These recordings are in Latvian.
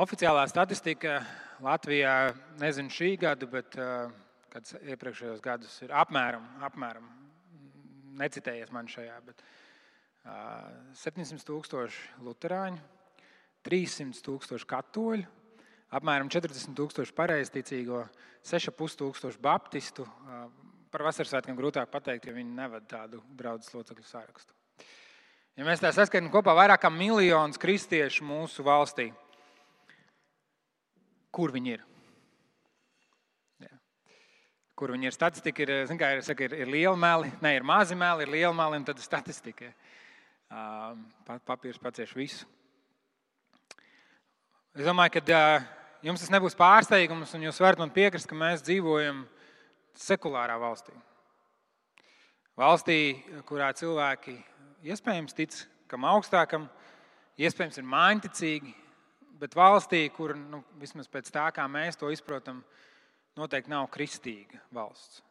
Oficiālā statistika Latvijā, nezinu šī gada, bet kāds iepriekšējos gadus ir apmēram, apmēram necitējies man šajā, bet 700 tūkstoši luterāņu, 300 tūkstoši katoļu, apmēram 40 tūkstoši pareizticīgo, 6,5 tūkstoši baptistu. Par vasaras svētkiem grūtāk pateikt, jo viņi nevada tādu draugu locekļu sārakstu. Ja mēs tā saskaitām kopā vairāk kā miljonus kristiešu mūsu valstī, kur viņi ir. Jā. Kur viņi ir? Statistika ir, kā, ir, saka, ir, ir liela meli, ne ir mazi meli, ir liela meli, un tad statistika. Papīrs pacieš visu. Es domāju, ka jums tas nebūs pārsteigums, un jūs varat man piekrist, ka mēs dzīvojam sekulārā valstī. Valstī, kurā cilvēki iespējams tic kam augstākam, iespējams ir mājiņticīgi, bet valstī, kur nu, vismaz pēc tā, kā mēs to izprotam, noteikti nav kristīga valsts.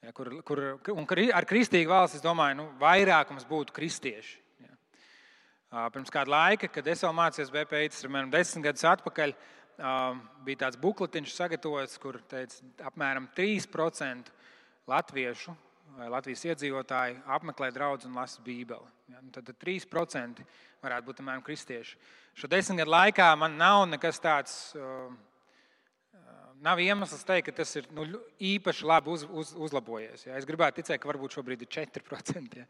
Ja, kur, kur, un ar kristīgu valsts, es domāju, nu, vairākums būtu kristieši. Ja. Pirms kāda laika, kad es vēl mācījos BPI, tas ir apmēram desmit gadus atpakaļ, bija tāds bukletiņš sagatavots, kur teica, apmēram 3% latviešu Latvijas iedzīvotāji apmeklē draugu un lasa Bībeli. Ja, nu, tad 3% varētu būt apmēram kristieši. Šo desmit gadu laikā man nav nekas tāds. Uh, nav iemesls teikt, ka tas ir nu, īpaši labi uz, uz, uzlabojies. Ja? Es gribētu ticēt, ka varbūt šobrīd ir 4% ja?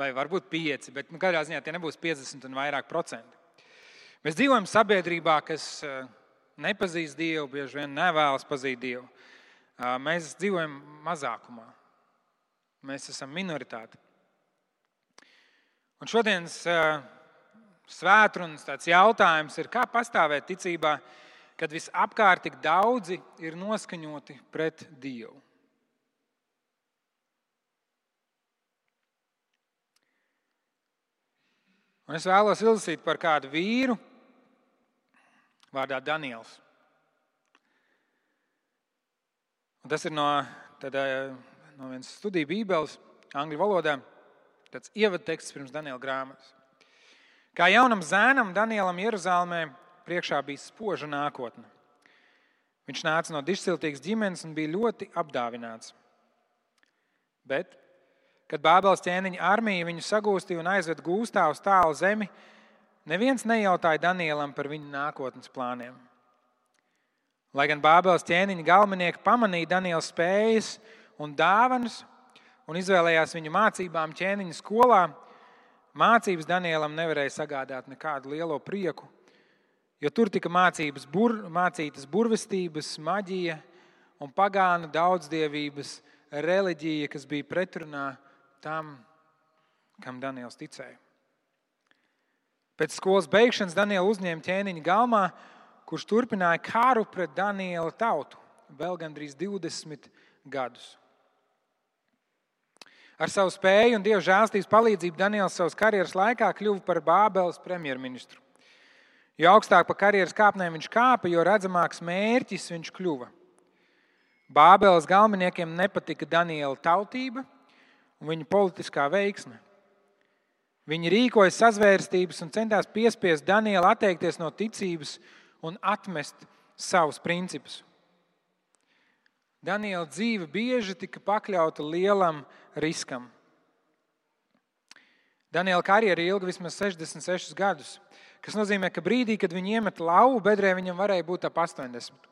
vai varbūt 5%, bet nu, katrā ziņā tie nebūs 50 un vairāk procenti. Mēs dzīvojam sabiedrībā, kas nepazīst Dievu, bieži vien nevēlas pazīt Dievu. Mēs dzīvojam mazākumā. Mēs esam minoritāte. Un šodienas svētdienas jautājums ir, kā pastāvēt ticībā, kad visapkārt tik daudzi ir noskaņoti pret Dievu. Un es vēlos izlasīt par kādu vīru vārdā Daniels. Un tas ir no tad, no vienas studiju bībeles, angļu valodā. Tas ievadteksts pirms Daniela grāmatas. Kā jaunam zēnam, Danielam Jeruzalemē priekšā bija spoža nākotne. Viņš nāca no dišciltīgas ģimenes un bija ļoti apdāvināts. Bet, kad Bābeles ķēniņa armija viņu sagūstīja un aizveda gūstā uz tālu zemi, neviens nejautāja Danielam par viņa nākotnes plāniem. Lai gan Bābeles ķēniņa galvenieki pamanīja Daniela spējas un dāvanas un izvēlējās viņu mācībām ķēniņa skolā, mācības Danielam nevarēja sagādāt nekādu lielo prieku, jo tur tika mācības, bur, mācītas burvestības, maģija un pagānu daudzdievības reliģija, kas bija pretrunā tam, kam Daniels ticēja. Pēc skolas beigšanas Daniela uzņēma ķēniņa galmā, kurš turpināja kāru pret Daniela tautu vēl gandrīz 20 gadus. Ar savu spēju un dievu žēlstības palīdzību Daniels savas karjeras laikā kļuva par Bābeles premjerministru. Jo augstāk pa karjeras kāpnēm viņš kāpa, jo redzamāks mērķis viņš kļuva. Bābeles galveniekiem nepatika Daniela tautība un viņa politiskā veiksme. Viņi rīkoja sazvērstības un centās piespiest Danielu atteikties no ticības un atmest savus principus. Daniela dzīve bieži tika pakļauta lielam riskam. Daniela karjera ilga vismaz 66 gadus, kas nozīmē, ka brīdī, kad viņi iemeta lauvu bedrē, viņam varēja būt ap 80.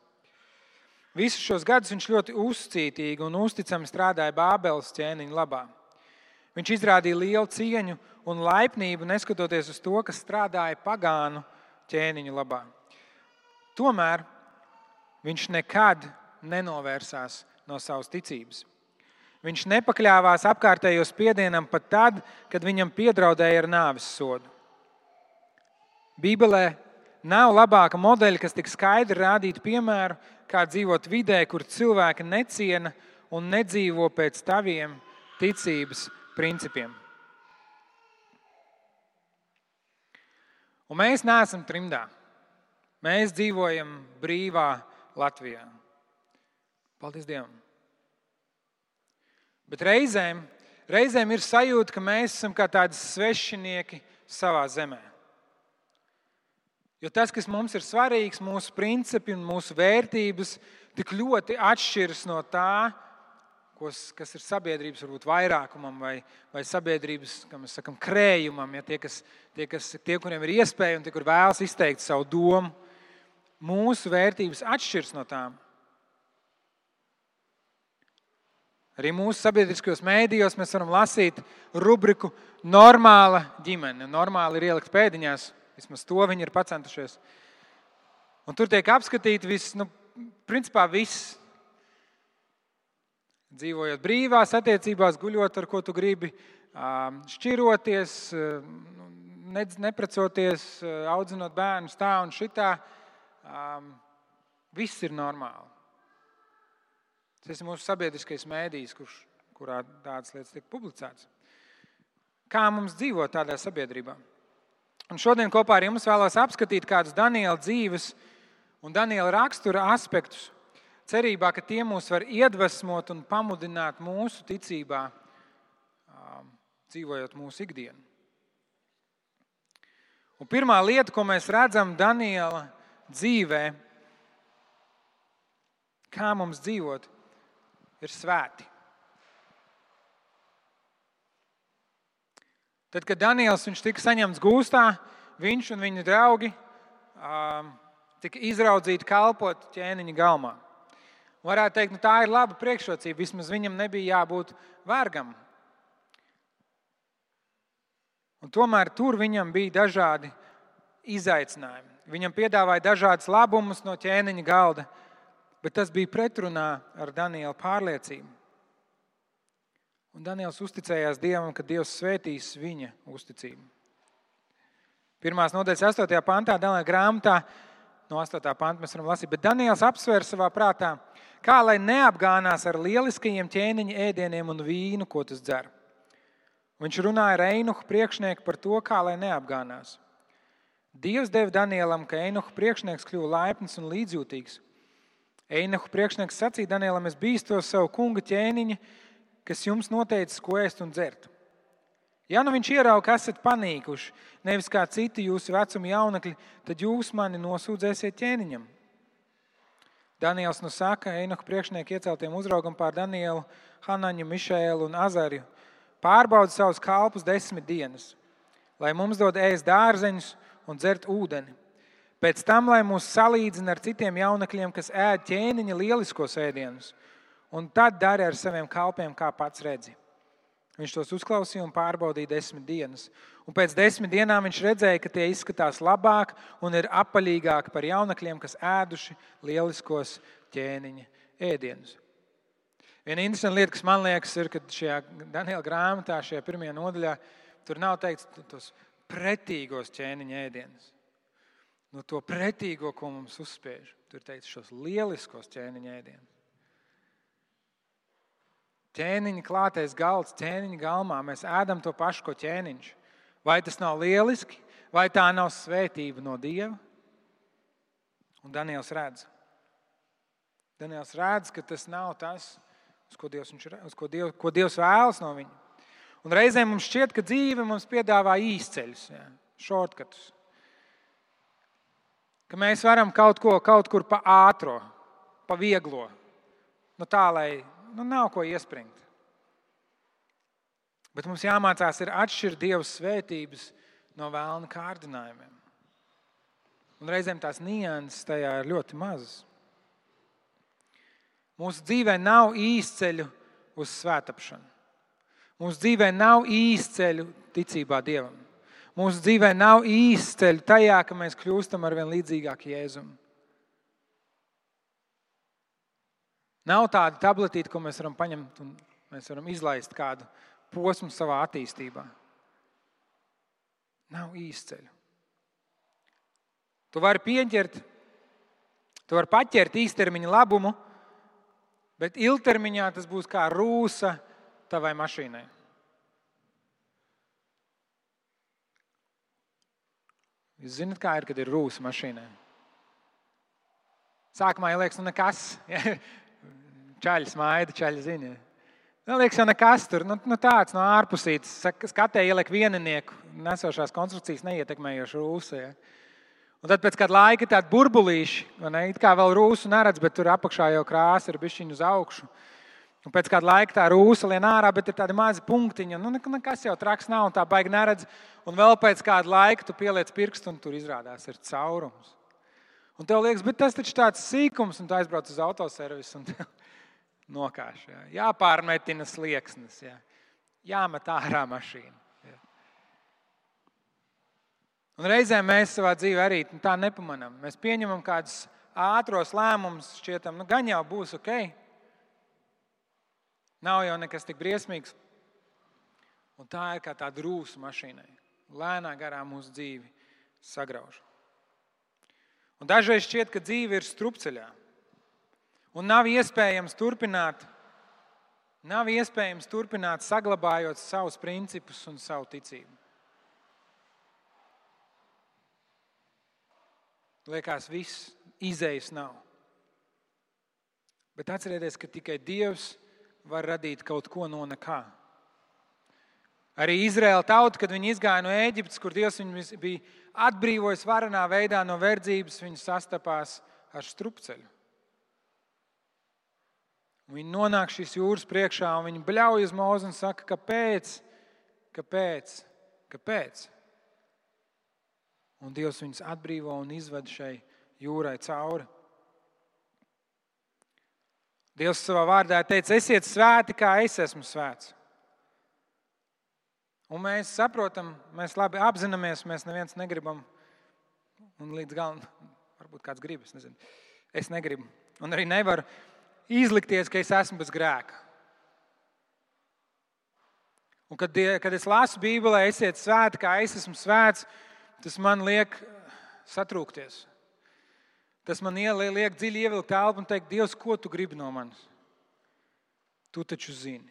Visus šos gadus viņš ļoti uzcītīgi un uzticami strādāja Bābeles ķēniņa labā. Viņš izrādīja lielu cieņu un laipnību, neskatoties uz to, kas strādāja pagānu ķēniņu labā. Tomēr viņš nekad nenovērsās no savas ticības. Viņš nepakļāvās apkārtējo spiedienam pat tad, kad viņam piedraudēja ar nāves sodu. Bībelē nav labāka modeļa, kas tik skaidri rādītu piemēru, kā dzīvot vidē, kur cilvēki neciena un nedzīvo pēc taviem ticības principiem. Un mēs neesam trimdā. Mēs dzīvojam brīvā Latvijā. Paldies Dievam! Bet reizēm, reizēm ir sajūta, ka mēs esam kā tādi svešinieki savā zemē. Jo tas, kas mums ir svarīgs, mūsu principi un mūsu vērtības, tik ļoti atšķiras no tā, kas ir sabiedrības varbūt, vairākumam vai, vai sabiedrības sakam, krējumam. Ja, tie, kas, tie, kas, tie, kuriem ir iespēja un tie, kur vēlas izteikt savu domu, mūsu vērtības atšķiras no tām. Arī mūsu sabiedriskajos mēdījos mēs varam lasīt rubriku Normāla ģimene. Normāli ir ielikt pēdiņās, vismaz to viņi ir pacentušies. Un tur tiek apskatīts viss, nu, principā viss. Dzīvojot brīvās attiecībās, guļot ar ko tu gribi, šķiroties, neprecoties, audzinot bērnus tā un šitā. Viss ir normāli. Tas ir mūsu sabiedriskais mēdījis, kurš, kurā tādas lietas tiek publicētas. Kā mums dzīvot tādā sabiedrībā? Un šodien kopā ar jums vēlos apskatīt kādus Daniela dzīves un Daniela rakstura aspektus, cerībā, ka tie mūs var iedvesmot un pamudināt mūsu ticībā, dzīvojot mūsu ikdienu. Un pirmā lieta, ko mēs redzam Daniela dzīvē, kā mums dzīvot, ir svēti. Tad, kad Daniels tika saņemts gūstā, viņš un viņa draugi um, tika izraudzīti kalpot ķēniņa galmā. Varētu teikt, nu, tā ir laba priekšrocība. Vismaz viņam nebija jābūt vergam. Un tomēr tur viņam bija dažādi izaicinājumi. Viņam piedāvāja dažādas labumus no ķēniņa galda, bet tas bija pretrunā ar Daniela pārliecību. Un Daniels uzticējās Dievam, ka Dievs svētīs viņa uzticību. Pirmās nodaļas 8. pantā, Daniela grāmatā, no 8. panta mēs varam lasīt, bet Daniels apsver savā prātā, kā lai neapgānās ar lieliskajiem ķēniņa ēdieniem un vīnu, ko tas dzer. Viņš runāja ar Einuhu priekšnieku par to, kā lai neapgānās. Dievs deva Danielam, ka Einuhu priekšnieks kļuva laipns un līdzjūtīgs. Einahu priekšnieks sacīja Danielam, es bīstos savu kunga ķēniņa, kas jums noteicis, ko ēst un dzert. Ja nu viņš ierauga, ka esat panīkuši, nevis kā citi jūsu vecuma jaunekļi, tad jūs mani nosūdzēsiet ķēniņam. Daniels nu saka, Einahu priekšnieku ieceltiem uzraugam pār Danielu, Hanaņu, Mišēlu un Azariju. Pārbauda savus kalpus desmit dienas, lai mums dod ēst dārzeņus un dzert ūdeni Pēc tam, lai mūs salīdzina ar citiem jaunekļiem, kas ēd ķēniņa lieliskos ēdienus, un tad dara ar saviem kalpiem, kā pats redzi. Viņš tos uzklausīja un pārbaudīja desmit dienas. Un pēc desmit dienām viņš redzēja, ka tie izskatās labāk un ir apaļīgāki par jaunekļiem, kas ēduši lieliskos ķēniņa ēdienus. Viena interesanta lieta, kas man liekas, ir, ka šajā Daniela grāmatā, šajā pirmajā nodaļā, tur nav teikts tos pretīgos ķēniņa ēdienus no to pretīgo, ko mums uzspiež. Tur teica šos lieliskos ķēniņa ēdienus. Ķēniņa klātais galds, ķēniņa galmā mēs ēdam to pašu, ko ķēniņš. Vai tas nav lieliski, vai tā nav svētība no Dieva? Un Daniels redz. Daniels redz, ka tas nav tas, uz ko Dievs, ir, uz ko Dievs, ko Dievs vēlas no viņa. Un reizēm mums šķiet, ka dzīve mums piedāvā īsceļus, šortkatus ka mēs varam kaut ko kaut kur pa ātro, pa vieglo, nu tā, lai nu, nav ko iespringt. Bet mums jāmācās ir atšķirt Dieva svētības no vēlna kārdinājumiem. Un reizēm tās nianses tajā ir ļoti mazas. Mūsu dzīvē nav īsceļu uz svētāpšanu. Mūsu dzīvē nav īsceļu ticībā Dievam. Mūsu dzīvē nav īsts ceļš tajā, ka mēs kļūstam ar vien līdzīgāku Jēzum. Nav tāda tabletīte, ko mēs varam paņemt un mēs varam izlaist kādu posmu savā attīstībā. Nav īsts ceļš. Tu vari pieņemt, tu vari paķert īstermiņa labumu, bet ilgtermiņā tas būs kā rūsa tavai mašīnai. Jūs zināt, kā ir, kad ir rūsa mašīnā? Sākumā jau liekas, nu nekas. Čaļi smaida, čaļi zina. Man liekas, jau nekas tur nu, nu tāds no ārpusītes. Skatē ieliek vieninieku, nesošās konstrukcijas neietekmējošu rūsu. Ja? Un tad pēc kāda laika ir tādi burbulīši, ne, it kā vēl rūsu neredz, bet tur apakšā jau krāsa ir bišķiņa uz augšu. Un pēc kāda laika tā rūsa lien ārā, bet ir tādi mazi punktiņi. Nu, nekas jau traks nav, un tā baigi neredz. Un vēl pēc kāda laika tu pieliec pirkstu, un tur izrādās ir caurums. Un tev liekas, bet tas taču tāds sīkums, un tu aizbrauc uz autoservisu un nokāš. Jā. Jāpārmetina slieksnis, jā. jāmet ārā mašīna. Jā. Un reizēm mēs savā dzīvē arī tā nepamanām. Mēs pieņemam kādus ātros lēmumus, šķietam, nu, gan jau būs ok. Nav jau nekas tik briesmīgs. Un tā ir kā tāda rūsa mašīnai. Lēnā garā mūsu dzīvi sagrauž. Un dažreiz šķiet, ka dzīve ir strupceļā. Un nav iespējams turpināt, nav iespējams turpināt saglabājot savus principus un savu ticību. Liekas, viss izējas nav. Bet atcerieties, ka tikai Dievs var radīt kaut ko no nekā. Arī Izraēla tauta, kad viņi izgāja no Ēģiptes, kur Dievs viņus bija atbrīvojis varenā veidā no verdzības, viņi sastapās ar strupceļu. Viņi nonāk šīs jūras priekšā un viņi bļauj uz mūzu un saka, kāpēc, kāpēc, kāpēc. Un Dievs viņus atbrīvo un izved šai jūrai cauri. Dievs savā vārdā teica, esiet svēti, kā es esmu svēts. Un mēs saprotam, mēs labi apzināmies, mēs neviens negribam. Un līdz galam, varbūt kāds grib, es nezinu. Es negribu. Un arī nevaru izlikties, ka es esmu bez grēka. Un kad, kad es lasu Bībelē, esiet svēti, kā es esmu svēts, tas man liek satrūkties. Tas man liek dziļi ievilkt telpu un teikt, Dievs, ko tu gribi no manis? Tu taču zini.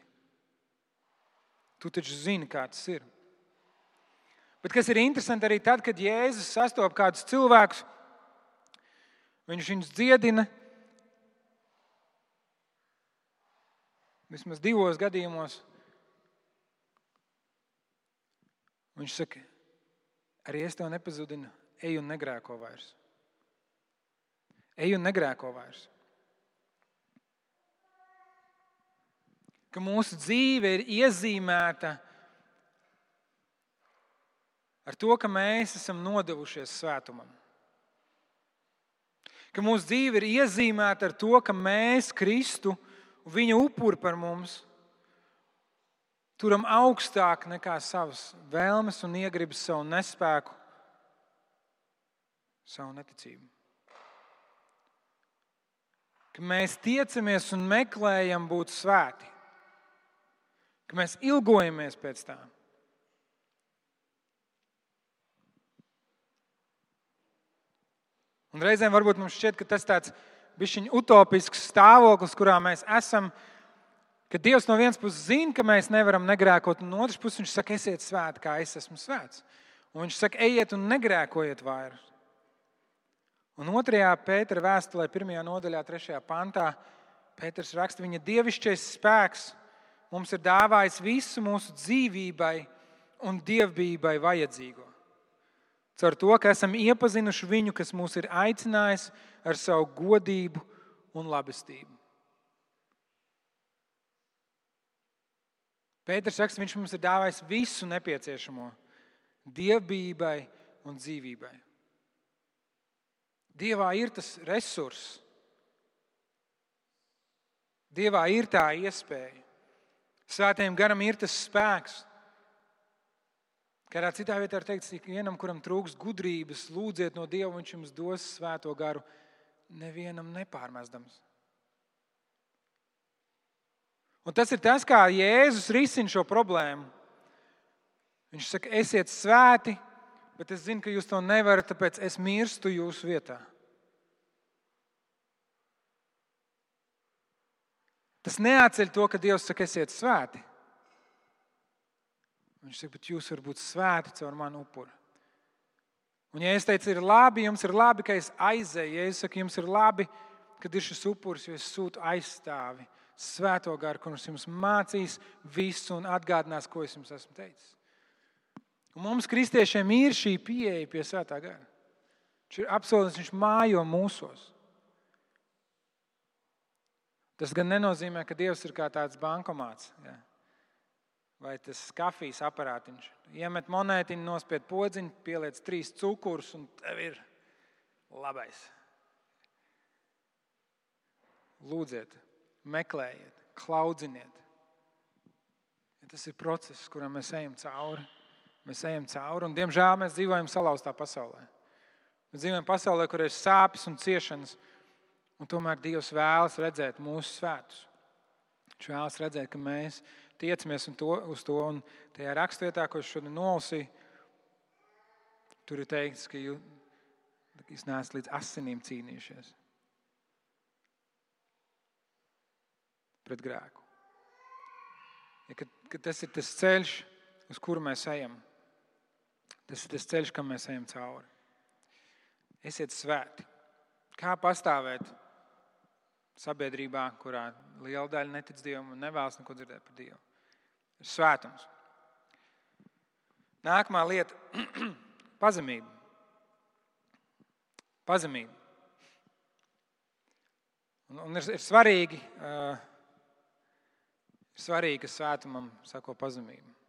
Tu taču zini, kā tas ir. Bet kas ir interesanti arī tad, kad Jēzus sastopas kādus cilvēkus, viņš viņus dziedina. Vismaz divos gadījumos viņš saka, arī es tev nepazudinu, ej un negrēko vairs. Ej un negrēko vairs. ka mūsu dzīve ir iezīmēta ar to, ka mēs esam nodevušies svētumam. Ka mūsu dzīve ir iezīmēta ar to, ka mēs Kristu viņa upuri par mums turam augstāk nekā savas vēlmes un iegribas, savu nespēku, savu neticību. Ka mēs tiecamies un meklējam būt svēti ka mēs ilgojamies pēc tā. Un reizēm varbūt mums šķiet, ka tas tāds bišķiņ utopisks stāvoklis, kurā mēs esam, ka Dievs no vienas puses zina, ka mēs nevaram negrēkot, un no otras puses viņš saka, esiet svēti, kā es esmu svēts. Un viņš saka, ejiet un negrēkojiet vairāk. Un otrajā Pētera vēstulē, pirmajā nodaļā, trešajā pantā, Pēters raksta, viņa dievišķais spēks mums ir dāvājis visu mūsu dzīvībai un dievbijai vajadzīgo. Caur to, ka esam iepazinuši viņu, kas mūs ir aicinājis ar savu godību un labestību. Pēters saka, viņš mums ir dāvājis visu nepieciešamo dievbijai un dzīvībai. Dievā ir tas resurss, Dievā ir tā iespēja. Svētajam garam ir tas spēks. Kādā citā vietā ir teikts, ka vienam, kuram trūks gudrības, lūdziet no Dieva, viņš jums dos svēto garu, nevienam nepārmestams. Un tas ir tas, kā Jēzus risina šo problēmu. Viņš saka, esiet svēti, bet es zinu, ka jūs to nevarat, tāpēc es mirstu jūsu vietā. Tas neatceļ to, ka Dievs saka, esiet svēti. Viņš saka, bet jūs varat būt svēti caur manu upuri. Un, ja es teicu, ir labi, jums ir labi, ka es aizēju, ja es saku, jums ir labi, kad ir šis upuris, jo es sūtu aizstāvi, svēto garu, kurš jums mācīs visu un atgādinās, ko es jums esmu teicis. Un mums, kristiešiem, ir šī pieeja pie svētā gara. Viņš ir apsolījis, viņš mājo mūsos. Tas gan nenozīmē, ka Dievs ir kā tāds bankomāts. Ja? Vai tas kafijas aparātiņš. Iemet monētiņu, nospied podziņu, pieliec trīs cukurus un tev ir labais. Lūdziet, meklējiet, klaudziniet. Ja tas ir process, kuram mēs ejam cauri. Mēs ejam cauri, un diemžēl mēs dzīvojam salauztā pasaulē. Mēs dzīvojam pasaulē, kur ir sāpes un ciešanas, un tomēr Dievs vēlas redzēt mūsu svētus. Viņš vēlas redzēt, ka mēs tiecamies to, uz to, un tajā rakstvietā, ko es šodien nolasīju, tur ir teikts, ka jūs neesat līdz asinīm cīnījušies pret grēku. Ja, ka, ka tas ir tas ceļš, uz kuru mēs ejam. Tas ir tas ceļš, kam mēs ejam cauri. Esiet svēti. Kā pastāvēt sabiedrībā, kurā liela daļa netic Dievam un nevēlas neko dzirdēt par Dievu? Ir svētums. Nākamā lieta - pazemība. Pazemība. Un, un ir, ir svarīgi, uh, ir svarīgi, ka svētumam sako pazemība.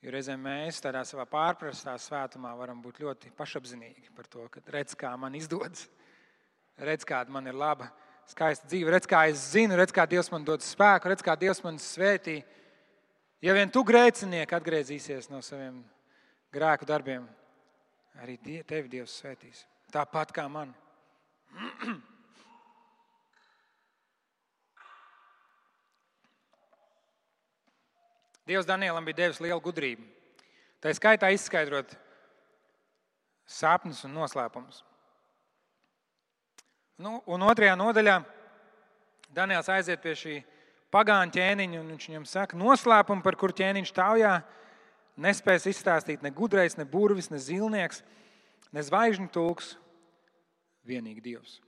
Jo reizēm mēs tādā savā pārprastā svētumā varam būt ļoti pašapziņīgi par to, ka redz, kā man izdodas, redz, kāda man ir laba, skaista dzīve, redz, kā es zinu, redz, kā Dievs man dod spēku, redz, kā Dievs man svētī. Ja vien tu grēcinieki atgriezīsies no saviem grēku darbiem, arī tevi Dievs svētīs. Tāpat kā man. Dievs Danielam bija devis lielu gudrību. Tā skaitā izskaidrot sapņus un noslēpumus. Nu, un otrajā nodaļā Daniels aiziet pie šī pagāņa ķēniņa, un viņš viņam saka, noslēpumu, par kuru ķēniņš taujā, nespēs izstāstīt ne gudrais, ne burvis, ne zilnieks, ne zvaigžņu tulks, vienīgi Dievs,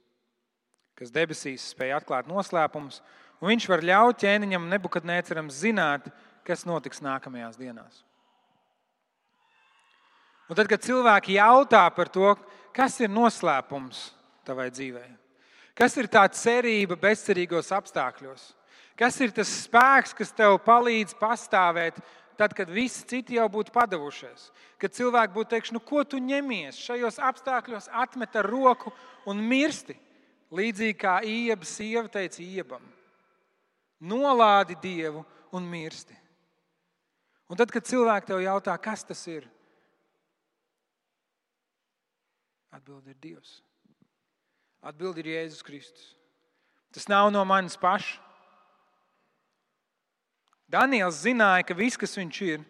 kas debesīs spēj atklāt noslēpumus, un viņš var ļaut ķēniņam nebukadnēceram zināt, kas notiks nākamajās dienās. Un tad, kad cilvēki jautā par to, kas ir noslēpums tavai dzīvei, kas ir tā cerība bezcerīgos apstākļos, kas ir tas spēks, kas tev palīdz pastāvēt, tad, kad visi citi jau būtu padavušies. Kad cilvēki būtu teikuši, nu, ko tu ņemies šajos apstākļos, atmet ar roku un mirsti. Līdzīgi kā Ieba sieva teica Iebam, nolādi Dievu un mirsti. Un tad, kad cilvēki tev jautā, kas tas ir, atbildi ir Dievs. Atbildi ir Jēzus Kristus. Tas nav no manis paša. Daniels zināja, ka viss, kas viņš ir,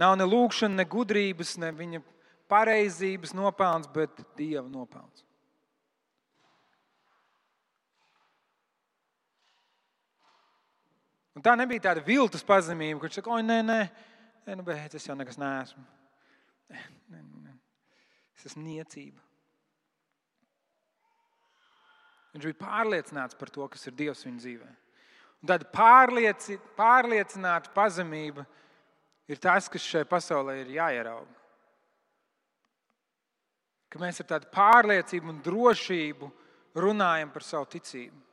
nav ne lūkšana, ne gudrības, ne viņa pareizības nopelns, bet Dieva nopelns. Un tā nebija tāda viltus pazemība, kurš saka, oi, nē, nē, nē nu, bet es jau nekas neesmu. Nē, nē, nē. Es esmu niecība. Viņš bija pārliecināts par to, kas ir Dievs viņa dzīvē. Un tad pārlieci, pārliecināta pazemība ir tas, kas šai pasaulē ir jāierauga. Ka mēs ar tādu pārliecību un drošību runājam par savu ticību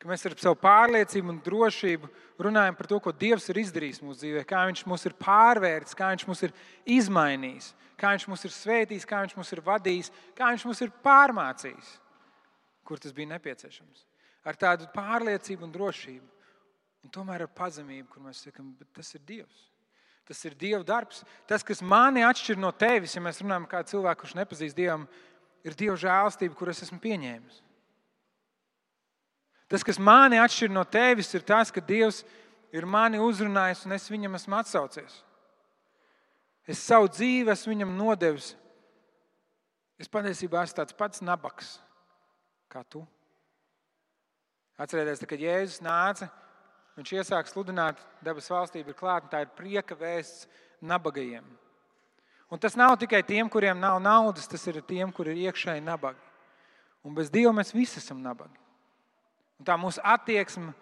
ka mēs ar savu pārliecību un drošību runājam par to, ko Dievs ir izdarījis mūsu dzīvē, kā Viņš mūs ir pārvērtis, kā Viņš mūs ir izmainījis, kā Viņš mūs ir svētījis, kā Viņš mūs ir vadījis, kā Viņš mūs ir pārmācījis, kur tas bija nepieciešams. Ar tādu pārliecību un drošību, un tomēr ar pazemību, kur mēs sakām, tas ir Dievs. Tas ir Dieva darbs. Tas, kas mani atšķir no tevis, ja mēs runājam kādu cilvēku, kurš nepazīst Dievu, ir Dieva žēlstība, kuras esmu pieņēmis. Tas, kas mani atšķir no tevis, ir tas, ka Dievs ir mani uzrunājis un es viņam esmu atsaucies. Es savu dzīvi esmu viņam nodevis. Es patiesībā esmu tāds pats nabaks kā tu. Atcerieties, kad Jēzus nāca, viņš iesāka sludināt, dabas valstība ir klāta, tā ir prieka vēsts nabagajiem. Un tas nav tikai tiem, kuriem nav naudas, tas ir tiem, kuriem ir iekšēji nabagi. Un bez Dieva mēs visi esam nabagi. Un tā mūsu attieksme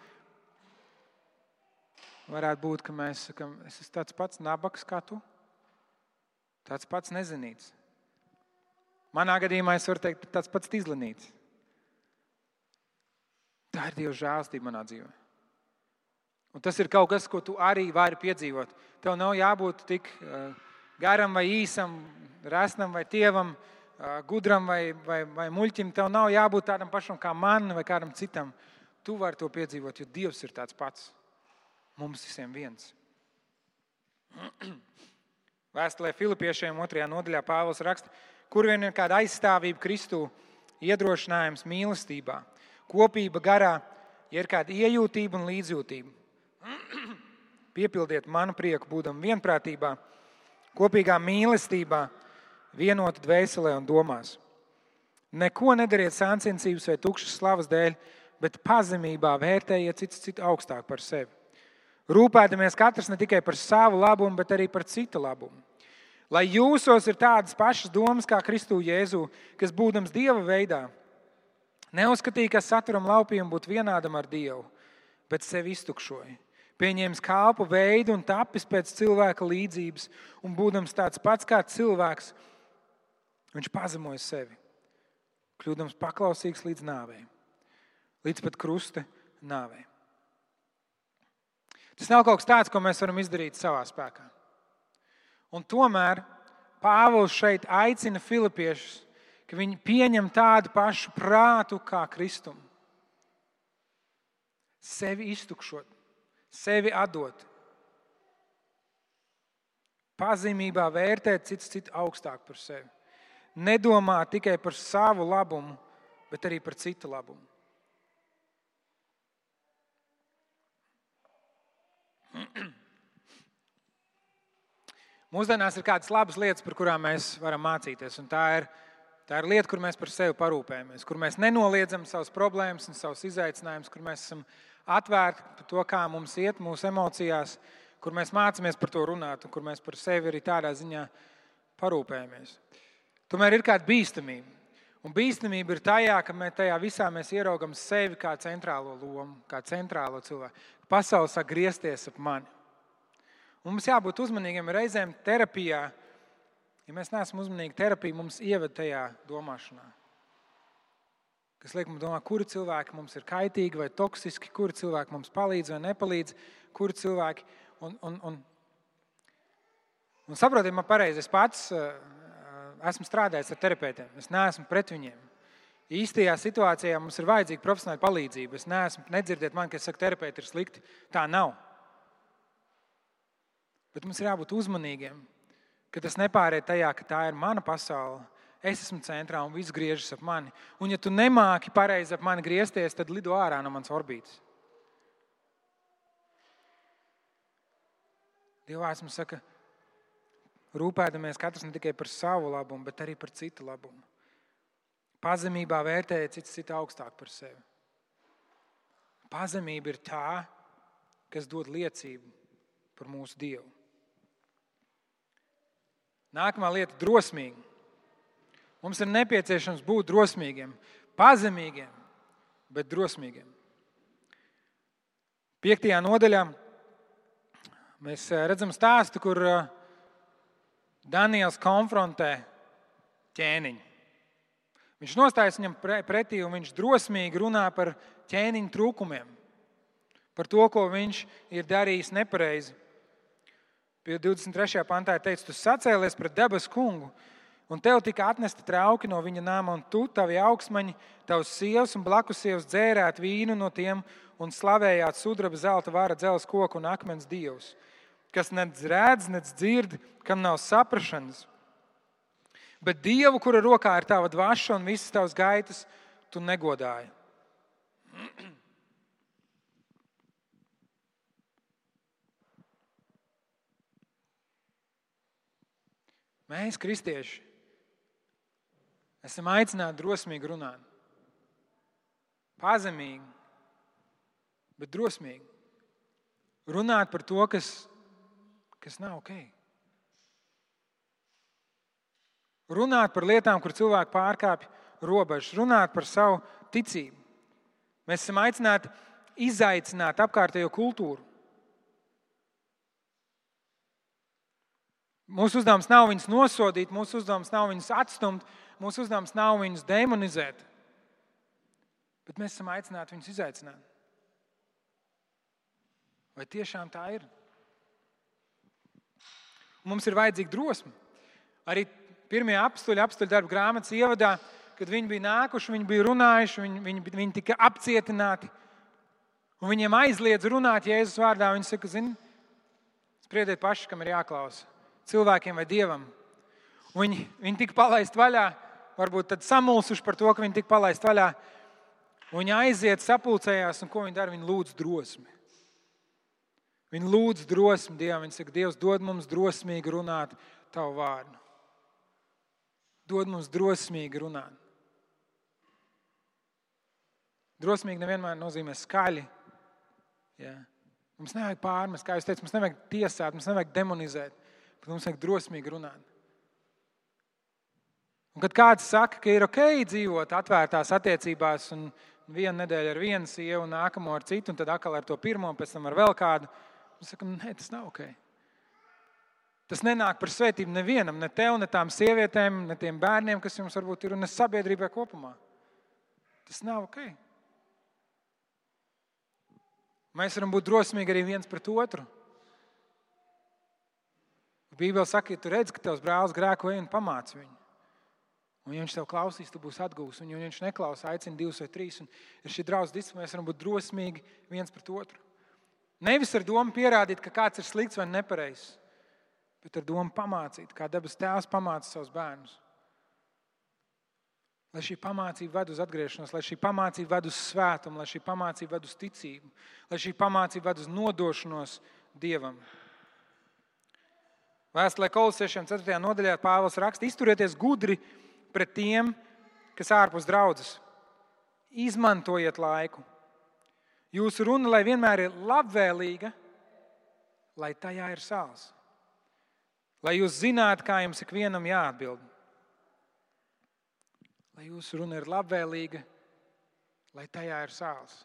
varētu būt, ka mēs sakām, es esmu tāds pats nabaks kā tu, tāds pats nezinīts. Manā gadījumā es varu teikt, tāds pats izlanīts. Tā ir Dieva žēlstība manā dzīvē. Un tas ir kaut kas, ko tu arī vari piedzīvot. Tev nav jābūt tik uh, garam vai īsam, resnam vai tievam, uh, gudram vai, vai, vai muļķim. Tev nav jābūt tādam pašam kā man vai kādam citam. Tu vari to piedzīvot, jo Dievs ir tāds pats. Mums visiem viens. Vēstulē Filipiešiem otrajā nodaļā Pāvils raksta, kur vien ir kāda aizstāvība Kristū, iedrošinājums mīlestībā, kopība garā, ja ir kāda iejūtība un līdzjūtība. Piepildiet manu prieku, būdam vienprātībā, kopīgā mīlestībā, vienota dvēselē un domās. Neko nedariet sāncensības vai tukšas slavas dēļ, bet pazemībā vērtējiet citu, citu augstāk par sevi. Rūpēdamies katrs ne tikai par savu labumu, bet arī par citu labumu. Lai jūsos ir tādas pašas domas kā Kristu Jēzu, kas būdams Dieva veidā, neuzskatīja, ka saturam laupījumu būt vienādam ar Dievu, bet sevi iztukšoja. Pieņēmis kāpu veidu un tapis pēc cilvēka līdzības, un būdams tāds pats kā cilvēks, viņš pazemoja sevi, kļūdams paklausīgs līdz nāvei, līdz pat krusta nāvei. Tas nav kaut kas tāds, ko mēs varam izdarīt savā spēkā. Un tomēr Pāvils šeit aicina Filipiešus, ka viņi pieņem tādu pašu prātu kā Kristumu. Sevi iztukšot, sevi atdot. Pazemībā vērtēt citu, citu augstāk par sevi. Nedomā tikai par savu labumu, bet arī par citu labumu. Mūsdienās ir kādas labas lietas, par kurām mēs varam mācīties. Tā ir, tā ir lieta, kur mēs par sevi parūpējamies, kur mēs nenoliedzam savas problēmas un savus izaicinājumus, kur mēs esam atvērti par to, kā mums iet mūsu emocijās, kur mēs mācāmies par to runāt un kur mēs par sevi arī tādā ziņā parūpējamies. Tomēr ir kāda bīstamība. Un bīstamība ir tajā, ka mēs tajā visā mēs ieraugam sevi kā centrālo lomu, kā centrālo cilvēku. Pasaules sāk griezties ap mani. Un mums jābūt uzmanīgiem reizēm terapijā. Ja mēs neesam uzmanīgi, terapija mums ievada tajā domāšanā. Kas liek mums domāt, kuri cilvēki mums ir kaitīgi vai toksiski, kuri cilvēki mums palīdz vai nepalīdz, kuri cilvēki. Un, un, un, un saprotiet, man pareizi, es pats uh, esmu strādājis ar terapeitiem. Es neesmu pret viņiem. Īstajā situācijā mums ir vajadzīga profesionāla palīdzība. Es neesmu nedzirdēt, man, ka saka, terapeiti ir slikti. Tā nav. Bet mums ir jābūt uzmanīgiem, ka tas nepāriet tajā, ka tā ir mana pasaule. Es esmu centrā un viss griežas ap mani. Un, ja tu nemāki pareizi ap mani griezties, tad lido ārā no manas orbītas. Dievs mums saka, rūpēdamies katrs ne tikai par savu labumu, bet arī par citu labumu. Pazemībā vērtējiet citu, citu augstāk par sevi. Pazemība ir tā, kas dod liecību par mūsu Dievu. Nākamā lieta - drosmīgi. Mums ir nepieciešams būt drosmīgiem, pazemīgiem, bet drosmīgiem. Piektajā nodaļā mēs eh, redzam stāstu, kur eh, Daniels konfrontē ķēniņu. Viņš nostājas viņam pretī un viņš drosmīgi runā par ķēniņa trūkumiem, par to, ko viņš ir darījis nepareizi. Pie 23. pantā ir teikts, tu sacēlies pret debesu kungu, un tev tika atnesta trauki no viņa nama, un tu, tavi augsmaņi, tavs sievas un blakus sievas dzērāt vīnu no tiem un slavējāt sudraba, zelta, vāra, dzelzs, koku un akmens dievus, kas nedz redz, nedz dzird, kam nav saprašanas. Bet Dievu, kura rokā ir tava dvaša un visas tavas gaitas, tu negodāji. Mēs, kristieši, esam aicināti drosmīgi runāt. Pazemīgi, bet drosmīgi. Runāt par to, kas, kas nav ok. Runāt par lietām, kur cilvēki pārkāpj robežas, runāt par savu ticību. Mēs esam aicināti izaicināt apkārtējo kultūru. Mūsu uzdevums nav viņus nosodīt, mūsu uzdevums nav viņus atstumt, mūsu uzdevums nav viņus demonizēt, bet mēs esam aicināti viņus izaicināt. Vai tiešām tā ir? Mums ir vajadzīga drosme. Arī pirmie apstuļi, apstuļu darba grāmatas ievadā, kad viņi bija nākuši, viņi bija runājuši, viņi, viņi, viņi tika apcietināti. Un viņiem aizliedz runāt Jēzus vārdā. Viņi saka, zini, spriediet paši, kam ir jāklausa. Cilvēkiem vai dievam. Un viņi, viņi tika palaisti vaļā, varbūt samulsuši par to, ka viņi tika palaisti vaļā. Un viņi aiziet, sapulcējās, un ko viņi dara? Viņi lūdz drosmi. Viņi lūdz drosmi Dievam. Viņi saka, Dievs, dod mums drosmīgi runāt tavu vārdu. Dod mums drosmīgi runāt. Drosmīgi nevienmēr nozīmē skaļi. Ja. Mums nevajag pārmest, kā jūs teicat, mums nevajag tiesāt, mums nevajag demonizēt, bet mums vajag drosmīgi runāt. Un kad kāds saka, ka ir ok dzīvot atvērtās attiecībās, un vienu nedēļu ar vienu sievu, un nākamo ar citu, un tad atkal ar to pirmo, un pēc tam ar vēl kādu, mēs sakām, nē, tas nav ok. Tas nenāk par svētību nevienam, ne tev, ne tām sievietēm, ne tiem bērniem, kas jums varbūt ir, un ne sabiedrībai kopumā. Tas nav ok. Mēs varam būt drosmīgi arī viens pret otru. Bībelē saka, ja tu redz, ka tavs brālis grēko, ej un pamāci viņu. Un, ja viņš tev klausīs, tu būsi atgūs. Un, ja viņš neklausās, aicina divus vai trīs. Un ir šī disciplīna, mēs varam būt drosmīgi viens pret otru. Nevis ar domu pierādīt, ka kāds ir slikts vai nepareizs, bet ar domu pamācīt, kā dabas tēvs pamāca savus bērnus. Lai šī pamācība ved uz atgriešanos, lai šī pamācība ved uz svētumu, lai šī pamācība ved uz ticību, lai šī pamācība ved uz nodošanos Dievam. Vēstulē kolosiešiem 4. nodaļā Pāvils raksta: izturieties gudri pret tiem, kas ārpus draudzes. Izmantojiet laiku. Jūsu runa, lai vienmēr ir labvēlīga, lai tajā ir sāls. Lai jūs zinātu, kā jums ikvienam jāatbild lai jūsu runa ir labvēlīga, lai tajā ir sāls.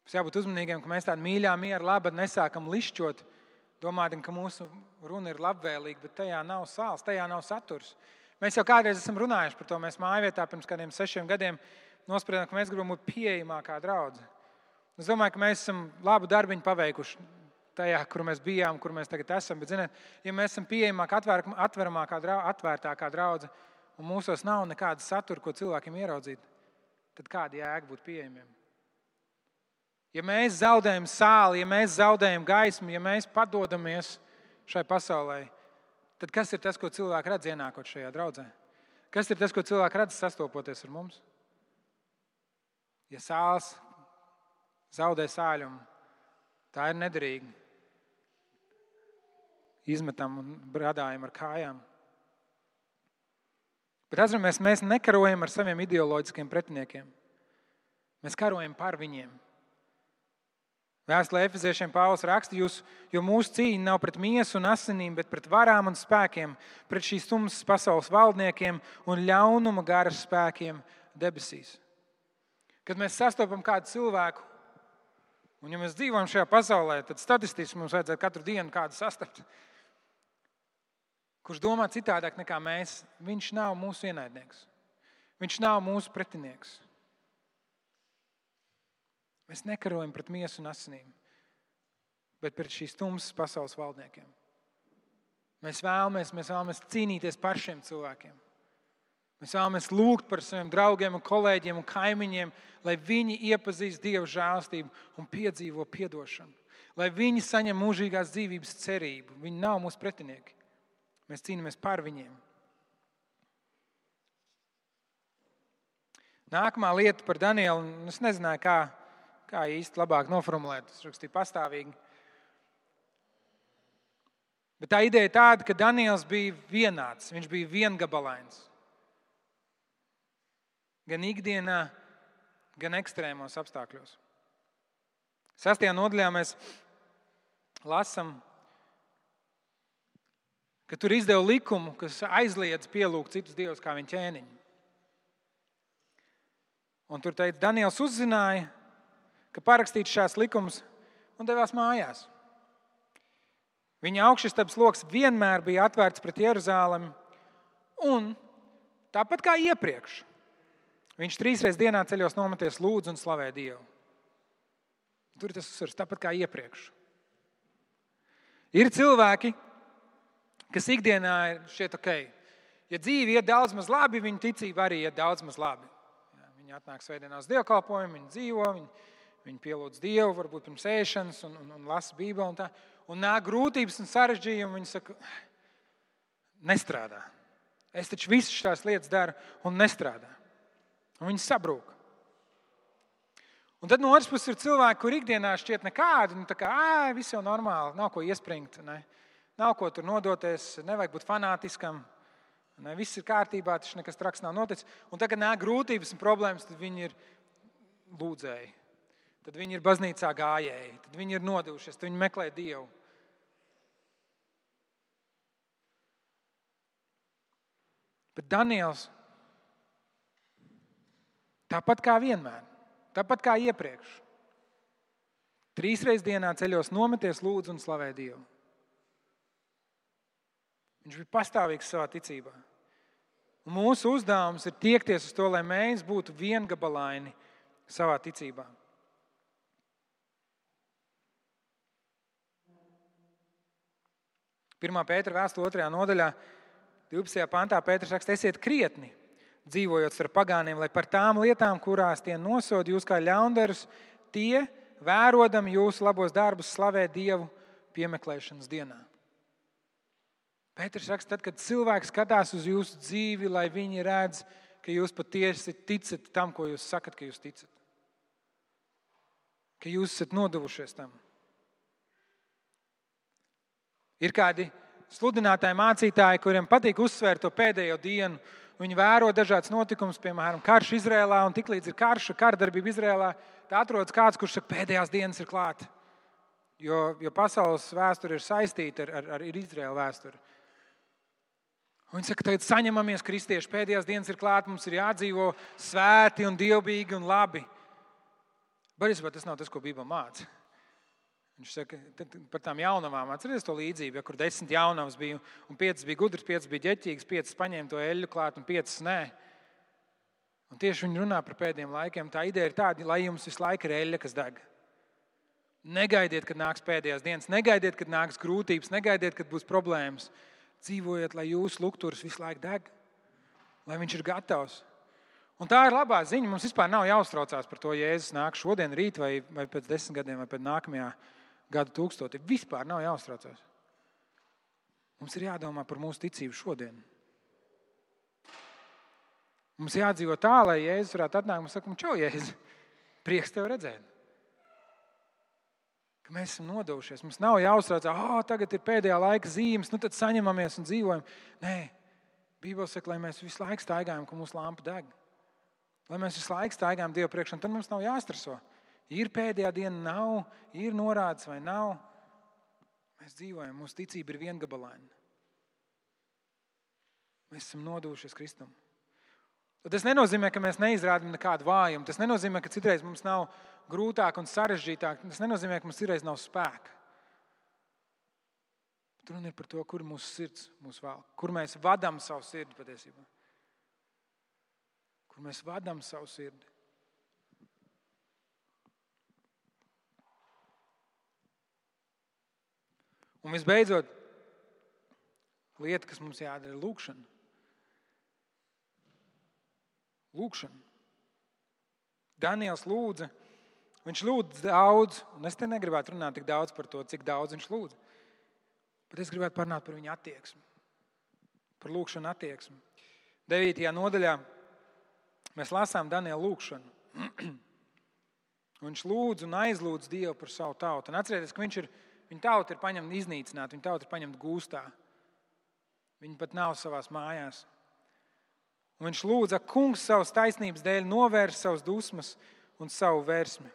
Mums jābūt uzmanīgiem, ka mēs tādu mīļā miera labi nesākam lišķot, domājot, ka mūsu runa ir labvēlīga, bet tajā nav sāls, tajā nav saturs. Mēs jau kādreiz esam runājuši par to. Mēs mājvietā pirms kādiem sešiem gadiem nospriedām, ka mēs gribam būt pieejamākā draudzene. Es domāju, ka mēs esam labu darbu paveikuši tajā, kur mēs bijām, kur mēs tagad esam. Bet, ziniet, ja mēs esam pieejamāki, atvērtākā draudzene, un mūsos nav nekāda satura, ko cilvēkiem ieraudzīt, tad kāda jēga būt pieejamiem? Ja mēs zaudējam sāli, ja mēs zaudējam gaismu, ja mēs padodamies šai pasaulē, tad kas ir tas, ko cilvēki redz ienākot šajā draudzē? Kas ir tas, ko cilvēki redz sastopoties ar mums? Ja sāls zaudē sāļumu, tā ir nederīga izmetam un brādājam ar kājām. Bet atceramies, mēs nekarojam ar saviem ideoloģiskiem pretiniekiem. Mēs karojam par viņiem. Vēstulē Efeziešiem Pāvils raksta, jūs, jo mūsu cīņa nav pret miesu un asinīm, bet pret varām un spēkiem, pret šīs tumsas pasaules valdniekiem un ļaunuma garas spēkiem debesīs. Kad mēs sastopam kādu cilvēku, un ja mēs dzīvojam šajā pasaulē, tad statistiski mums vajadzētu katru dienu kādu sastapt kurš domā citādāk nekā mēs, viņš nav mūsu ienaidnieks. Viņš nav mūsu pretinieks. Mēs nekarojam pret miesu un asinīm, bet pret šīs tumsas pasaules valdniekiem. Mēs vēlamies, mēs vēlamies cīnīties par šiem cilvēkiem. Mēs vēlamies lūgt par saviem draugiem, un kolēģiem un kaimiņiem, lai viņi iepazīst Dieva žēlstību un piedzīvo atdošanu. Lai viņi saņem mūžīgās dzīvības cerību. Viņi nav mūsu pretinieki. Mēs cīnāmies par viņiem. Nākamā lieta par Danielu. Es nezināju, kā, kā īsti labāk noformulēt. Es rakstīju pastāvīgi. Bet tā ideja ir tāda, ka Daniels bija vienāds, viņš bija viengabalains. Gan ikdienā, gan ekstrēmos apstākļos. Sastajā nodaļā mēs lasām ka tur izdeva likumu, kas aizliedz pielūgt citus dievus kā viņa ķēniņu. Un tur teica, Daniels uzzināja, ka parakstīts šās likums un devās mājās. Viņa augšstabs lokus vienmēr bija atvērts pret Jeruzalemi. Un tāpat kā iepriekš, viņš trīs reizes dienā ceļos nometies, lūdzu un slavē Dievu. Tur tas uzsvers tāpat kā iepriekš. Ir cilvēki, kas ikdienā ir šeit ok. Ja dzīve iet daudz maz labi, viņa ticība arī iet daudz maz labi. Viņi atnāk svētdienās dievkalpojumu, viņi dzīvo, viņi, viņi pielūdz Dievu, varbūt pirms ēšanas un, un, un lasa Bībeli. Un, tā. un nāk grūtības un sarežģījumi. Viņi saka, nestrādā. Es taču visas šīs lietas daru un nestrādā. Un viņi sabrūk. Un tad no otras puses ir cilvēki, kur ikdienā šķiet nekādi, nu, tā kā viss jau normāli, nav ko iespringt, ne? nav ko tur nodoties, nevajag būt fanātiskam. Ne, viss ir kārtībā, tas nekas traks nav noticis. Un tagad nāk grūtības un problēmas, tad viņi ir lūdzēji. Tad viņi ir baznīcā gājēji, tad viņi ir nodevušies, tad viņi meklē Dievu. Bet Daniels tāpat kā vienmēr, tāpat kā iepriekš, trīs reizes dienā ceļos nometies, lūdzu un slavē Dievu. Viņš bija pastāvīgs savā ticībā. Un mūsu uzdevums ir tiekties uz to, lai mēs būtu viengabalaini savā ticībā. Pirmā pētera vēstule, otrajā nodaļā, 12. pantā Pēters raksta, esiet krietni, dzīvojot starp pagāniem, lai par tām lietām, kurās tie nosod jūs kā ļaundarus, tie, vērodami jūsu labos darbus, slavē Dievu piemeklēšanas dienā. Pēters raksta, tad, kad cilvēks skatās uz jūsu dzīvi, lai viņi redz, ka jūs patiesi ticat tam, ko jūs sakat, ka jūs ticat. Ka jūs esat nodevušies tam. Ir kādi sludinātāji, mācītāji, kuriem patīk uzsvērt to pēdējo dienu. Viņi vēro dažādas notikumus, piemēram, karš Izrēlā, un tiklīdz ir karš, kārdarbība Izrēlā, tā atrodas kāds, kurš saka, pēdējās dienas ir klāta. Jo, jo pasaules vēsture ir saistīta ar, ar, ar Izraēlu vēsturi. Viņi saka, tagad saņemamies, kristieši, pēdējās dienas ir klāta, mums ir jādzīvo svēti un dievbijīgi un labi. Īstenībā tas nav tas, ko Bībele māca. Viņš saka, par tām jaunavām, atcerieties to līdzību, ja, kur desmit jaunavas bija, un piecas bija gudras, piecas bija ģeķīgas, piecas paņēma to eļļu klāt, un piecas nē. Un tieši viņi runā par pēdējiem laikiem. Tā ideja ir tāda, lai jums visu laiku ir eļļa, kas deg. Negaidiet, kad nāks pēdējās dienas, negaidiet, kad nāks grūtības, negaidiet, kad būs problēmas. Dzīvojiet, lai jūsu lukturis visu laiku deg, lai viņš ir gatavs. Un tā ir labā ziņa. Mums vispār nav jāuztraucās par to, ja Jēzus nāk šodien, rīt, vai, vai pēc desmit gadiem, vai pēc nākamajā gadā gadu tūkstoti. Vispār nav jāuztraucās. Mums ir jādomā par mūsu ticību šodien. Mums jādzīvo tā, lai Jēzus varētu atnākt un teikt, čau, Jēzus, prieks tevi redzēt. Ka mēs esam nodevušies. Mums nav jāuztraucās, ah, oh, tagad ir pēdējā laika zīmes, nu tad saņemamies un dzīvojam. Nē, Bībele saka, lai mēs visu laiku staigājam, ka mūsu lampa deg. Lai mēs visu laiku staigājam Dievu priekšā, tad mums nav jāstreso. Ir pēdējā diena, nav, ir norādes vai nav. Mēs dzīvojam, mūsu ticība ir viengabalaina. Mēs esam nodevušies Kristum. Tas nenozīmē, ka mēs neizrādām nekādu vājumu. Tas nenozīmē, ka citreiz mums nav grūtāk un sarežģītāk. Tas nenozīmē, ka mums citreiz nav spēka. Bet runa ir par to, kur mūsu sirds mūs vēl, kur mēs vadām savu sirdi patiesībā. Kur mēs vadām savu sirdi. Un visbeidzot, lieta, kas mums jādara, ir lūkšana. Lūkšana. Daniels lūdza, viņš lūdza daudz, un es te negribētu runāt tik daudz par to, cik daudz viņš lūdza. Bet es gribētu parunāt par viņa attieksmi, par lūkšanu attieksmi. 9. nodaļā mēs lasām Daniela lūkšanu. viņš lūdz un aizlūdz Dievu par savu tautu. Un atcerieties, ka viņš ir Viņa tauta ir paņemta iznīcināta, viņa tauta ir paņemta gūstā. Viņa pat nav savā mājās. Un viņš lūdza, kungs, savas taisnības dēļ novērst savas dusmas un savu vērsmi.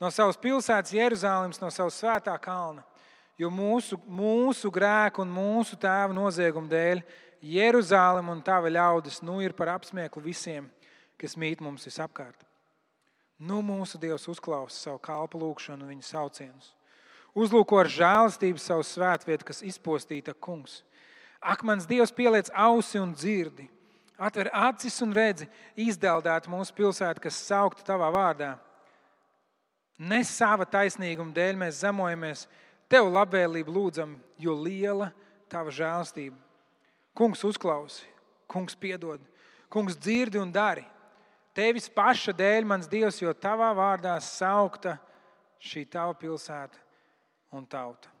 No savas pilsētas, Jeruzalemes, no savas svētā kalna. Jo mūsu, mūsu grēku un mūsu tēva noziegumu dēļ Jeruzalem un tava ļaudis nu ir par apsmieklu visiem, kas mīt mums visapkārt. Nu, mūsu Dievs uzklausa savu kalpu lūgšanu un viņa saucienus Uzlūko ar žēlastību savu svētvietu, kas izpostīta kungs. Ak, mans Dievs, pieliec ausi un dzirdi, atver acis un redzi, izdeldēt mūsu pilsētu, kas saukta tavā vārdā. Ne sava taisnīguma dēļ mēs zemojamies, tev labvēlību lūdzam, jo liela tava žēlastība. Kungs uzklausi, kungs piedod, kungs dzirdi un dari. Tevis paša dēļ, mans Dievs, jo tavā vārdā saukta šī tava pilsēta un tauta.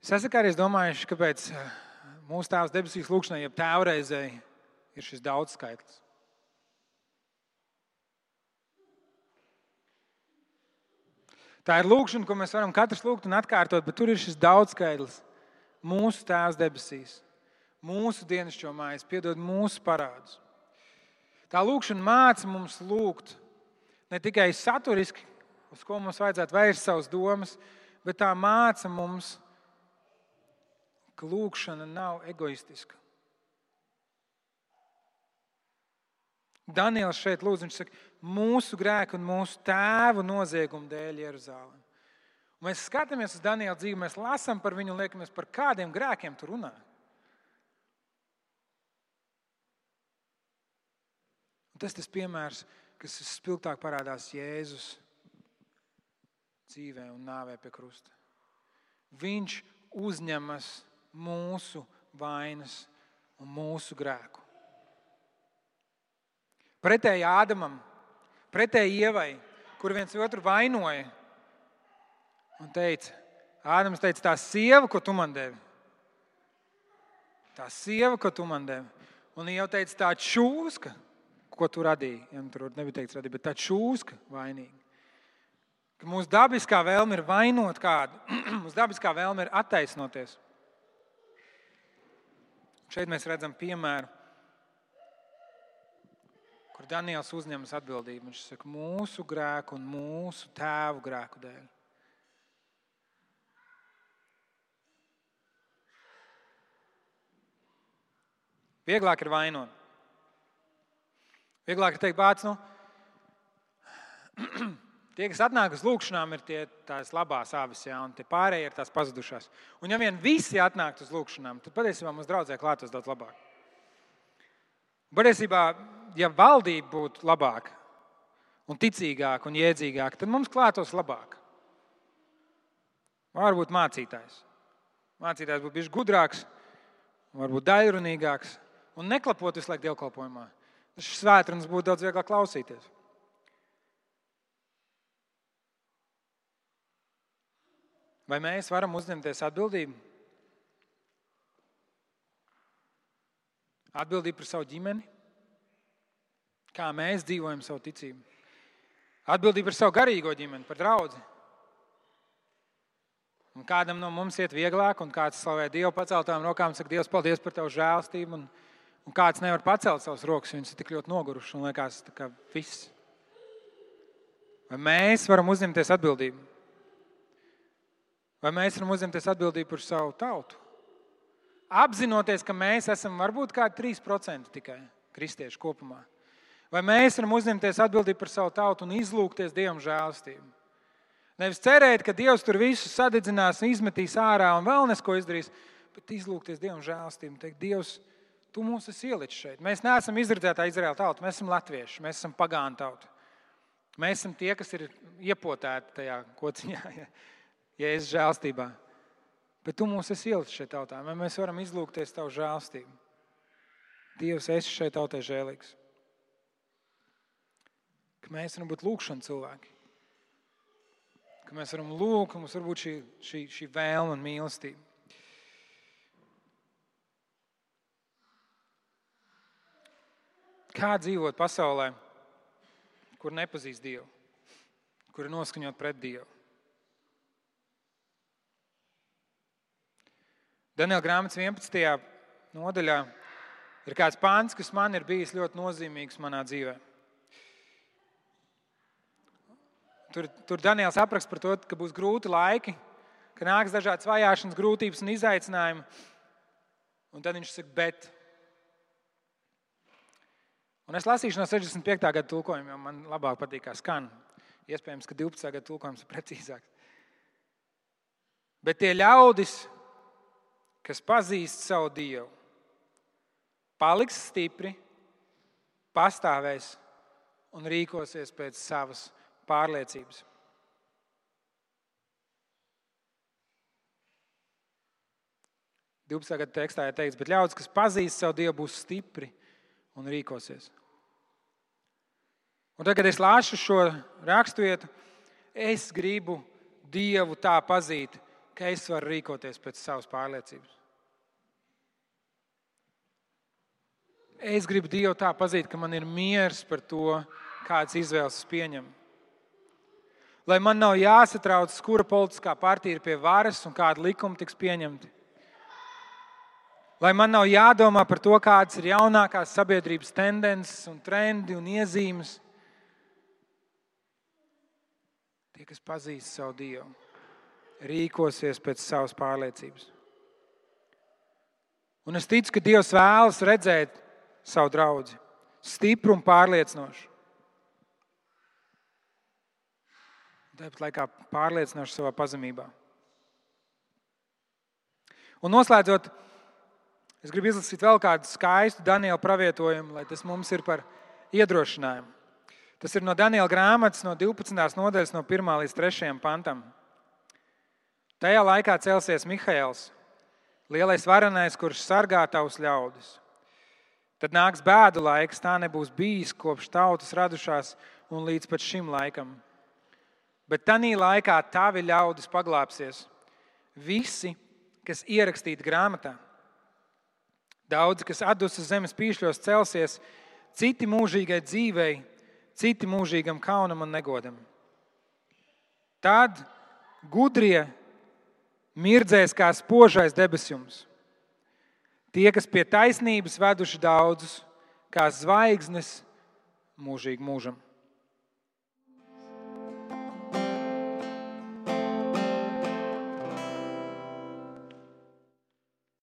Es esmu arī domājis, kāpēc eh, mūsu tēvs debesīs lūkšanai, jeb tēvreizēji, ir šis daudzskaitlis. Tā ir lūkšana, ko mēs varam katrs lūgt un atkārtot, bet tur ir šis daudzskaitlis. Mūsu tēvs debesīs mūsu dienascho mājas, piedod mūsu parādus. Tā lūkšana māca mums lūgt ne tikai saturiski, uz ko mums vajadzētu vērst savas domas, bet tā māca mums, ka lūkšana nav egoistiska. Daniels šeit lūdz, viņš saka, mūsu grēku un mūsu tēvu noziegumu dēļ Jeruzalem. Mēs skatāmies uz Daniela dzīvi, mēs lasām par viņu un liekamies, par kādiem grēkiem tur runā. Tas tas piemērs, kas spilgtāk parādās Jēzus dzīvē un nāvē pie krusta. Viņš uzņemas mūsu vainas un mūsu grēku. Pretēji Ādamam, pretēji Ievai, kur viens otru vainoja, un teica, Ādams teica, tā sieva, ko tu man devi, tā sieva, ko tu man devi, un Ieva teica, tā čūska ko tu radīji. Ja, nu, tur nebija teikts, radīja, bet tā čūska vainīga. Ka mūsu dabiskā vēlme ir vainot kādu, mūsu dabiskā vēlme ir attaisnoties. Šeit mēs redzam piemēru, kur Daniels uzņemas atbildību. Viņš saka, mūsu grēku un mūsu tēvu grēku dēļ. Vieglāk ir vainot. Vieglāk ir teikt, bāc, nu, tie, kas atnāk uz lūgšanām, ir tie, tās labās avis, ja, un tie pārējie ir tās pazudušās. Un ja vien visi atnāktu uz lūgšanām, tad patiesībā mums draudzē klātos daudz labāk. Patiesībā, ja valdība būtu labāka, un ticīgāka un jēdzīgāka, tad mums klātos labāk. Varbūt mācītājs. Mācītājs būtu bijis gudrāks, varbūt daļrunīgāks un neklapot visu laiku dievkalpojumā. Šis svētdienas būtu daudz vieglāk klausīties. Vai mēs varam uzņemties atbildību? Atbildību par savu ģimeni, kā mēs dzīvojam savu ticību. Atbildību par savu garīgo ģimeni, par draugu. Un kādam no mums iet vieglāk, un kāds slavē Dievu paceltām rokām, saka, Dievs, paldies par tavu žēlstību. Un, Un kāds nevar pacelt savus rokas, viņas ir tik ļoti nogurušas un liekas, ka viss. Vai mēs varam uzņemties atbildību? Vai mēs varam uzņemties atbildību par savu tautu? Apzinoties, ka mēs esam varbūt kādi 3% tikai kristieši kopumā. Vai mēs varam uzņemties atbildību par savu tautu un izlūgties Dievam žēlstību? Nevis cerēt, ka Dievs tur visu sadedzinās, izmetīs ārā un vēl nesko izdarīs, bet izlūgties Dievam žēlstību teikt, Dievs, Tu mūs esi ielicis šeit. Mēs neesam izredzētā Izraēla tauta, mēs esam latvieši, mēs esam pagānu tauta. Mēs esam tie, kas ir iepotēti tajā kociņā, ja, ja es žēlstībā. Bet tu mūs esi ielicis šeit tautā, vai mēs varam izlūgties tavu žēlstību? Dievs, esi šeit tautai žēlīgs. Ka mēs varam būt lūkšana cilvēki. Ka mēs varam lūgt, ka mums var būt šī, šī, šī vēlme un mīlestība. Kā dzīvot pasaulē, kur nepazīst Dievu, kur ir noskaņot pret Dievu? Daniela grāmatas 11. nodaļā ir kāds pāns, kas man ir bijis ļoti nozīmīgs manā dzīvē. Tur, tur Daniels apraksta par to, ka būs grūti laiki, ka nāks dažādas vajāšanas, grūtības un izaicinājumi. Un tad viņš saka, bet Un es lasīšu no 65. gada tulkojuma, jo man labāk patīk, kā skan. Iespējams, ka 12. gada tulkojums ir precīzāks. Bet tie ļaudis, kas pazīst savu Dievu, paliks stipri, pastāvēs un rīkosies pēc savas pārliecības. Divpusējā gada tekstā ir teikts, bet ļaudis, kas pazīst savu Dievu, būs stipri un rīkosies. Un tad, kad es lasu šo raksturvietu, es gribu Dievu tā pazīt, ka es varu rīkoties pēc savas pārliecības. Es gribu Dievu tā pazīt, ka man ir miers par to, kādas izvēles es pieņemu. Lai man nav jāsatrauc, kura politiskā partija ir pie varas un kāda likuma tiks pieņemti. Lai man nav jādomā par to, kādas ir jaunākās sabiedrības tendences, un trendi un iezīmes. Tie, kas pazīst savu Dievu, rīkosies pēc savas pārliecības. Un es ticu, ka Dievs vēlas redzēt savu draugu stipru un pārliecinošu. Tāpat laikā pārliecinoši savā pazemībā. Un noslēdzot, es gribu izlasīt vēl kādu skaistu Daniela pravietojumu, lai tas mums ir par iedrošinājumu. Tas ir no Daniela grāmatas, no 12. nodaļas, no 1 līdz 3 pantam. Tajā laikā celsies Mihails, lielais varenais, kurš sargā tavus ļaudis. Tad nāks bēdu laiks, tā nebūs bijis kopš tautas radušās un līdz pat šim laikam. Bet tajā laikā tavi ļaudis paglāpsies. Visi, kas ierakstīti grāmatā, daudzi, kas atdus uz zemes pīšļos, celsies, citi mūžīgai dzīvei, citi mūžīgam kaunam un negodam. Tad gudrie mirdzēs kā spožais debesjums. Tie, kas pie taisnības veduši daudzus, kā zvaigznes mūžīgi mūžam.